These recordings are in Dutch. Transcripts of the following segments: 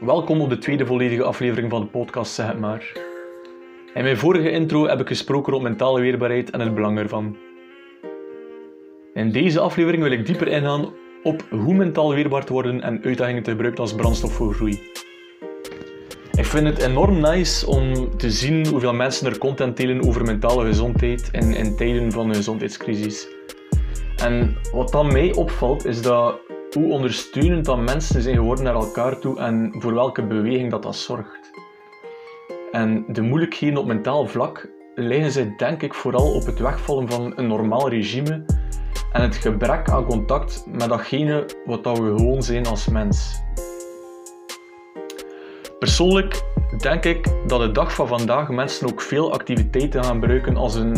Welkom op de tweede volledige aflevering van de podcast Zeg het maar. In mijn vorige intro heb ik gesproken over mentale weerbaarheid en het belang ervan. In deze aflevering wil ik dieper ingaan op hoe mentaal weerbaar te worden en uitdagingen te gebruiken als brandstof voor groei. Ik vind het enorm nice om te zien hoeveel mensen er content delen over mentale gezondheid in, in tijden van een gezondheidscrisis. En wat dan mij opvalt is dat hoe ondersteunend dat mensen zijn geworden naar elkaar toe en voor welke beweging dat dat zorgt. En de moeilijkheden op mentaal vlak liggen zij denk ik vooral op het wegvallen van een normaal regime en het gebrek aan contact met datgene wat dat we gewoon zijn als mens. Persoonlijk denk ik dat de dag van vandaag mensen ook veel activiteiten gaan gebruiken als een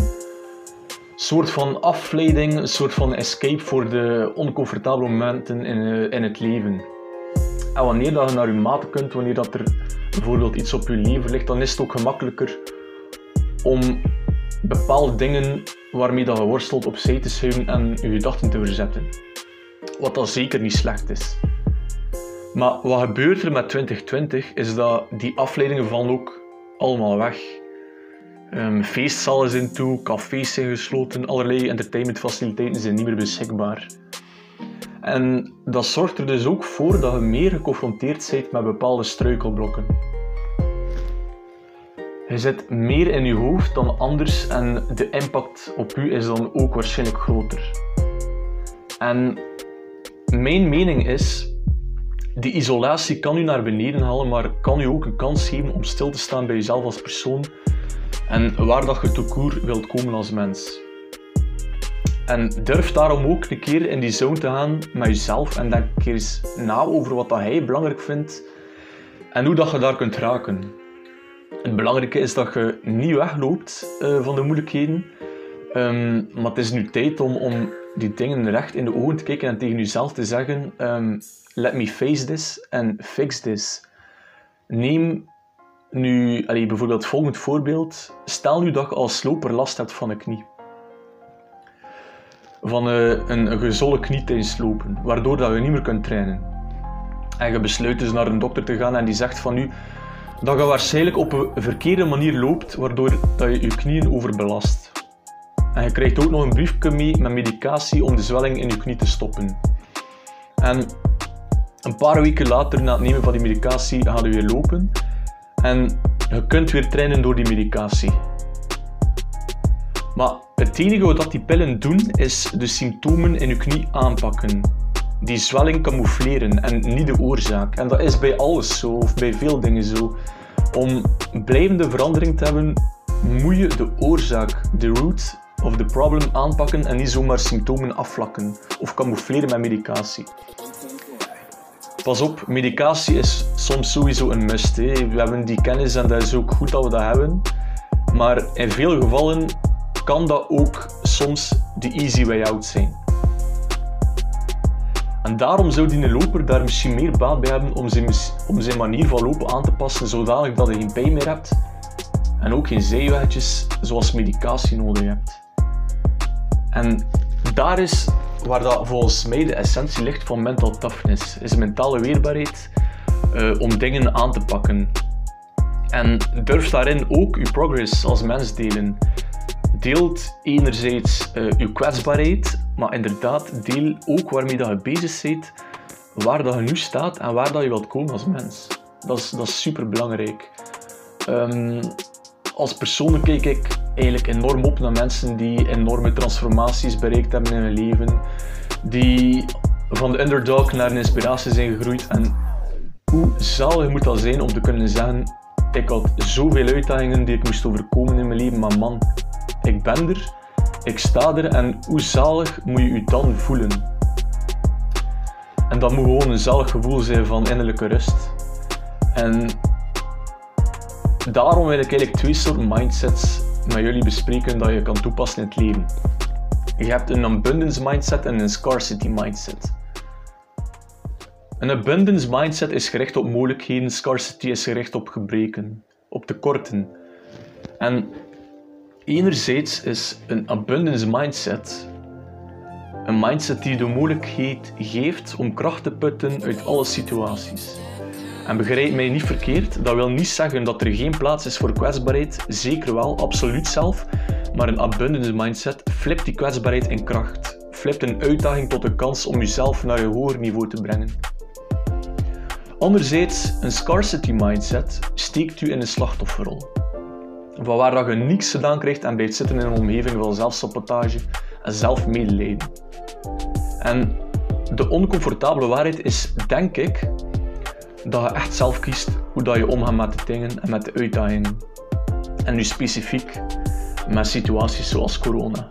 soort van afleiding, een soort van escape voor de oncomfortabele momenten in, eh, in het leven. En wanneer dat je naar je maat kunt, wanneer dat er bijvoorbeeld iets op je leven ligt, dan is het ook gemakkelijker om bepaalde dingen waarmee dat je worstelt opzij te schuiven en je gedachten te verzetten. Wat dan zeker niet slecht is. Maar wat gebeurt er met 2020 is dat die afleidingen vallen ook allemaal weg. Um, feestzalen zijn toe, cafés zijn gesloten, allerlei entertainmentfaciliteiten zijn niet meer beschikbaar. En dat zorgt er dus ook voor dat je meer geconfronteerd bent met bepaalde struikelblokken. Je zit meer in je hoofd dan anders en de impact op u is dan ook waarschijnlijk groter. En mijn mening is, die isolatie kan u naar beneden halen, maar kan u ook een kans geven om stil te staan bij jezelf als persoon en waar dat je toekoer wilt komen als mens. En durf daarom ook een keer in die zone te gaan met jezelf en denk een keer eens na over wat dat hij belangrijk vindt en hoe dat je daar kunt raken. Het belangrijke is dat je niet wegloopt uh, van de moeilijkheden, um, maar het is nu tijd om, om die dingen recht in de ogen te kijken en tegen jezelf te zeggen: um, Let me face this and fix this. Neem nu, allee, bijvoorbeeld volgend voorbeeld. Stel nu dat je als loper last hebt van een knie. Van uh, een, een knie tijdens lopen, waardoor dat je niet meer kunt trainen. En je besluit dus naar een dokter te gaan en die zegt van u dat je waarschijnlijk op een verkeerde manier loopt, waardoor dat je je knieën overbelast. En je krijgt ook nog een briefje mee met medicatie om de zwelling in je knie te stoppen. En een paar weken later, na het nemen van die medicatie, ga je weer lopen. En je kunt weer trainen door die medicatie. Maar het enige wat die pillen doen, is de symptomen in je knie aanpakken. Die zwelling camoufleren en niet de oorzaak. En dat is bij alles zo, of bij veel dingen zo. Om blijvende verandering te hebben, moet je de oorzaak, de root of the problem aanpakken en niet zomaar symptomen afvlakken of camoufleren met medicatie. Pas op, medicatie is soms sowieso een must. We hebben die kennis en dat is ook goed dat we dat hebben. Maar in veel gevallen kan dat ook soms de easy way out zijn. En daarom zou die loper daar misschien meer baat bij hebben om zijn, manier van lopen aan te passen zodanig dat je geen pijn meer hebt en ook geen zijwegjes zoals medicatie nodig hebt. En daar is waar dat volgens mij de essentie ligt van mental toughness. Is mentale weerbaarheid uh, om dingen aan te pakken. En durf daarin ook je progress als mens delen. Deelt enerzijds uh, je kwetsbaarheid, maar inderdaad deel ook waarmee dat je bezig bent, waar dat je nu staat en waar dat je wilt komen als mens. Dat is, dat is super belangrijk. Um, als persoon kijk ik eigenlijk enorm op naar mensen die enorme transformaties bereikt hebben in hun leven, die van de underdog naar een inspiratie zijn gegroeid. En hoe zalig moet dat zijn om te kunnen zeggen: Ik had zoveel uitdagingen die ik moest overkomen in mijn leven, maar man, ik ben er, ik sta er en hoe zalig moet je je dan voelen? En dat moet gewoon een zalig gevoel zijn van innerlijke rust. En daarom wil ik eigenlijk twee soorten mindsets met jullie bespreken dat je kan toepassen in het leven. Je hebt een abundance mindset en een scarcity mindset. Een abundance mindset is gericht op mogelijkheden, scarcity is gericht op gebreken, op tekorten. En enerzijds is een abundance mindset een mindset die de mogelijkheid geeft om kracht te putten uit alle situaties. En begrijp mij niet verkeerd, dat wil niet zeggen dat er geen plaats is voor kwetsbaarheid. Zeker wel, absoluut zelf. Maar een abundance mindset flipt die kwetsbaarheid in kracht. Flipt een uitdaging tot een kans om jezelf naar een hoger niveau te brengen. Anderzijds, een scarcity mindset steekt u in een slachtofferrol. Van waar dat je niets gedaan krijgt en blijft zitten in een omgeving van zelfsabotage en zelfmedelijden. En de oncomfortabele waarheid is, denk ik, dat je echt zelf kiest hoe dat je omgaat met de dingen en met de uitdagingen. En nu specifiek met situaties zoals corona.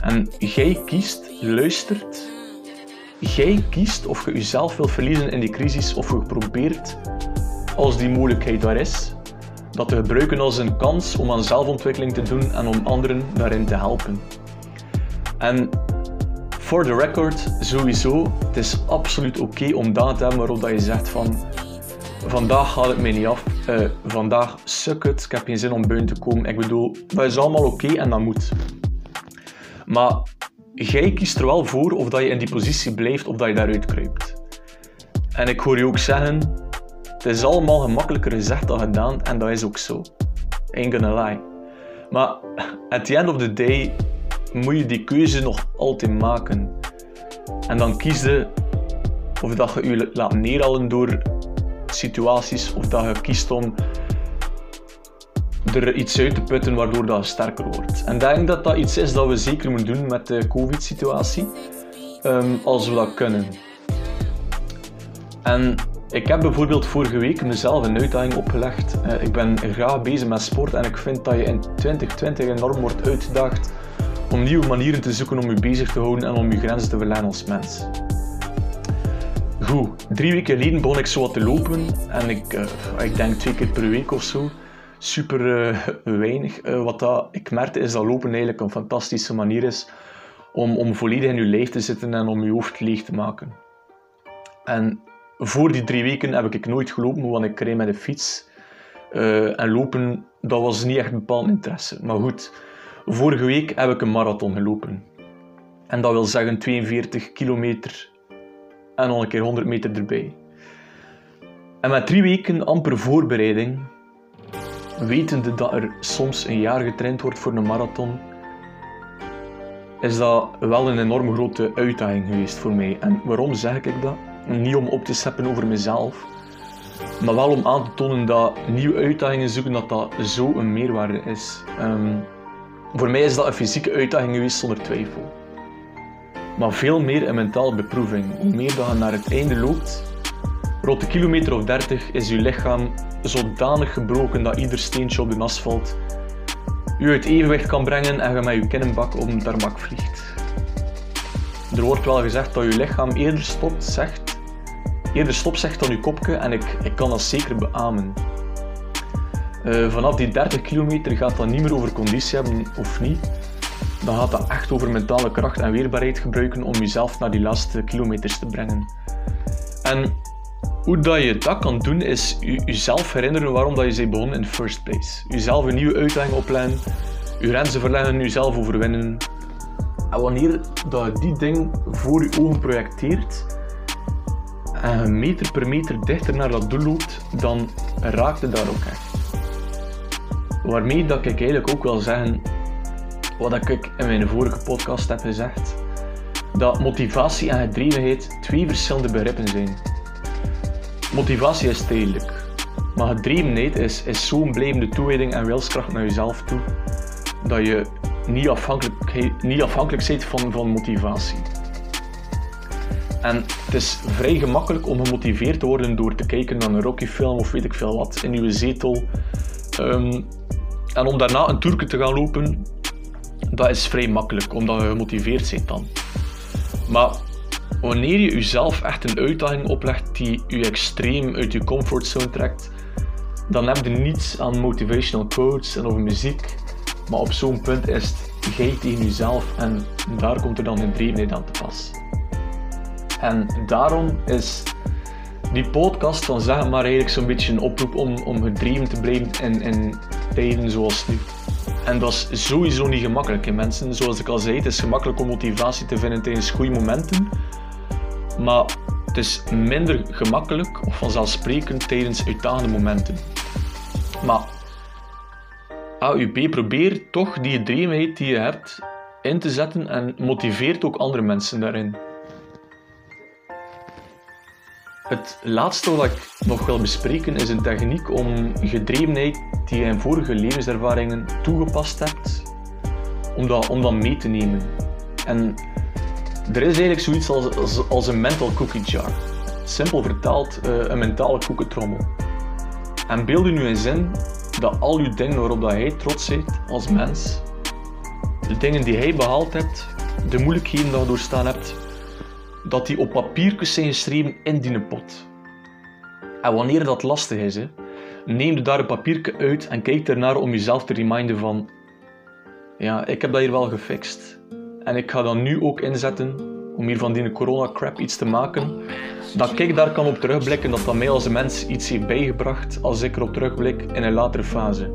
En jij kiest, luistert, jij kiest of je jezelf wilt verliezen in die crisis of je probeert, als die mogelijkheid daar is, dat te gebruiken als een kans om aan zelfontwikkeling te doen en om anderen daarin te helpen. En for the record, sowieso, het is absoluut oké om dagen te hebben waarop dat je zegt van vandaag gaat het mij niet af, uh, vandaag suk het, ik heb geen zin om buiten te komen. Ik bedoel, dat is allemaal oké en dat moet. Maar jij kiest er wel voor of dat je in die positie blijft of dat je daaruit kruipt. En ik hoor je ook zeggen, het is allemaal gemakkelijker gezegd dan gedaan en dat is ook zo. Ain't gonna lie. Maar at the end of the day moet je die keuze nog altijd maken. En dan kies je of dat je je laat neerhalen door situaties of dat je kiest om er iets uit te putten waardoor dat sterker wordt. En ik denk dat dat iets is dat we zeker moeten doen met de COVID-situatie, um, als we dat kunnen. En ik heb bijvoorbeeld vorige week mezelf een uitdaging opgelegd. Uh, ik ben graag bezig met sport en ik vind dat je in 2020 enorm wordt uitgedaagd om nieuwe manieren te zoeken om je bezig te houden en om je grenzen te verleggen als mens. Goed, drie weken geleden begon ik zo wat te lopen en ik, uh, ik denk twee keer per week of zo. Super uh, weinig. Uh, wat dat, ik merkte is dat lopen eigenlijk een fantastische manier is om, om volledig in je lijf te zitten en om je hoofd leeg te maken. En voor die drie weken heb ik nooit gelopen, want ik reed met de fiets. en lopen, dat was niet echt een bepaald interesse. Maar goed, vorige week heb ik een marathon gelopen. En dat wil zeggen 42 kilometer en nog een keer 100 meter erbij. En met drie weken amper voorbereiding, wetende dat er soms een jaar getraind wordt voor een marathon, is dat wel een enorm grote uitdaging geweest voor mij. En waarom zeg ik dat? Niet om op te scheppen over mezelf, maar wel om aan te tonen dat nieuwe uitdagingen zoeken dat dat zo een meerwaarde is. Um, voor mij is dat een fysieke uitdaging geweest zonder twijfel maar veel meer een mentale beproeving. Hoe meer je naar het einde loopt, rond de kilometer of 30 is je lichaam zodanig gebroken dat ieder steentje op de asfalt je uit evenwicht kan brengen en je met je kinnenbak op een tarmac vliegt. Er wordt wel gezegd dat je lichaam eerder stopt, zegt, eerder stop zegt dan je kopje en ik, ik kan dat zeker beamen. Uh, vanaf die 30 kilometer gaat dat niet meer over conditie hebben of niet, dan gaat dat echt over mentale kracht en weerbaarheid gebruiken om jezelf naar die laatste kilometers te brengen. En hoe dat je dat kan doen, is jezelf herinneren waarom dat je zei begonnen in the first place. Jezelf een nieuwe uitdaging opleggen, je grenzen verleggen, jezelf overwinnen. En wanneer dat je die ding voor je ogen projecteert en meter per meter dichter naar dat doel loopt, dan raakt het daar ook echt. Waarmee dat ik eigenlijk ook wil zeggen, wat ik in mijn vorige podcast heb gezegd, dat motivatie en gedrevenheid twee verschillende begrippen zijn. Motivatie is tijdelijk, maar gedrevenheid is, is zo'n blijvende toewijding en wilskracht naar jezelf toe, dat je niet afhankelijk, niet afhankelijk bent van, van motivatie. En het is vrij gemakkelijk om gemotiveerd te worden door te kijken naar een Rocky-film of weet ik veel wat in je zetel. Um, en om daarna een toerke te gaan lopen dat is vrij makkelijk, omdat je gemotiveerd bent dan. Maar wanneer je jezelf echt een uitdaging oplegt die je extreem uit je comfortzone trekt, dan heb je niets aan motivational quotes en over muziek. Maar op zo'n punt is het jij tegen jezelf en daar komt er dan een drevenheid aan te pas. En daarom is die podcast van zeg maar eigenlijk zo'n beetje een oproep om, om gedreven te blijven in, in tijden zoals nu. En dat is sowieso niet gemakkelijk in mensen. Zoals ik al zei, het is gemakkelijk om motivatie te vinden tijdens goede momenten. Maar Het is minder gemakkelijk of vanzelfsprekend tijdens uitdagende momenten. Maar AUP probeert toch die gedrevenheid die je hebt in te zetten en motiveert ook andere mensen daarin. Het laatste wat ik nog wil bespreken is een techniek om gedrevenheid die je in vorige levenservaringen toegepast hebt, om dat, om mee te nemen. En er is eigenlijk zoiets als, als, een mental cookie jar. Simpel vertaald, uh, een mentale koekentrommel. En beeld u nu in zin dat al uw dingen waarop dat hij trots bent als mens, de dingen die hij behaald hebt, de moeilijkheden die je doorstaan hebt, dat die op papiertjes zijn geschreven in die pot. En wanneer dat lastig is, hè, neem daar een papiertje uit en kijk ernaar om jezelf te reminden van ja, ik heb dat hier wel gefixt. En ik ga dat nu ook inzetten om hier van die corona crap iets te maken. Dat ik daar kan op terugblikken dat dat mij als mens iets heeft bijgebracht als ik erop terugblik in een latere fase.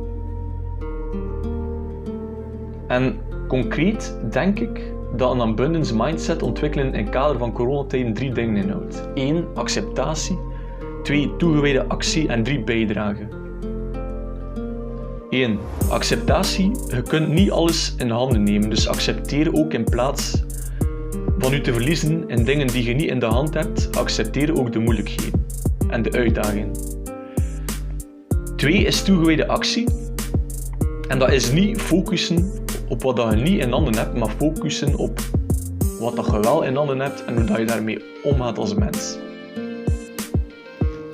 En concreet denk ik dat een abundance mindset ontwikkelen in het kader van coronatijden drie dingen inhoudt. 1. Acceptatie. 2. Toegewijde actie. En 3. Bijdrage. 1. Acceptatie. Je kunt niet alles in handen nemen, dus accepteer ook in plaats van u te verliezen in dingen die je niet in de hand hebt, accepteer ook de moeilijkheden en de uitdagingen. 2 is toegewijde actie. En dat is niet focussen op wat je niet in handen hebt, maar focussen op wat je wel in handen hebt en hoe je daarmee omgaat als mens.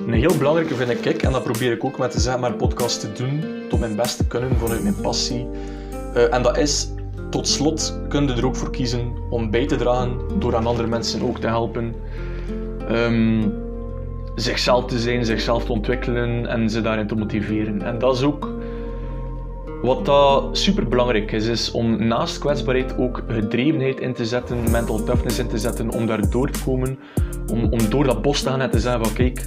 Een heel belangrijke vind ik, en dat probeer ik ook met de Zeg maar podcast te doen, tot mijn best te kunnen vanuit mijn passie. Uh, en dat is, tot slot kun je er ook voor kiezen om bij te dragen door aan andere mensen ook te helpen. Um, zichzelf te zijn, zichzelf te ontwikkelen en ze daarin te motiveren. En dat is ook wat dat super belangrijk is, is om naast kwetsbaarheid ook gedrevenheid in te zetten, mental toughness in te zetten, om daar door te komen, om, om door dat bos te gaan en te zeggen van kijk,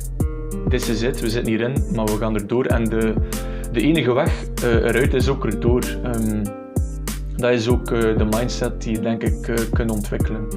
dit is het, we zitten hierin, maar we gaan erdoor. En de, de enige weg uh, eruit is ook erdoor. Um, dat is ook uh, de mindset die je denk ik uh, kunt ontwikkelen.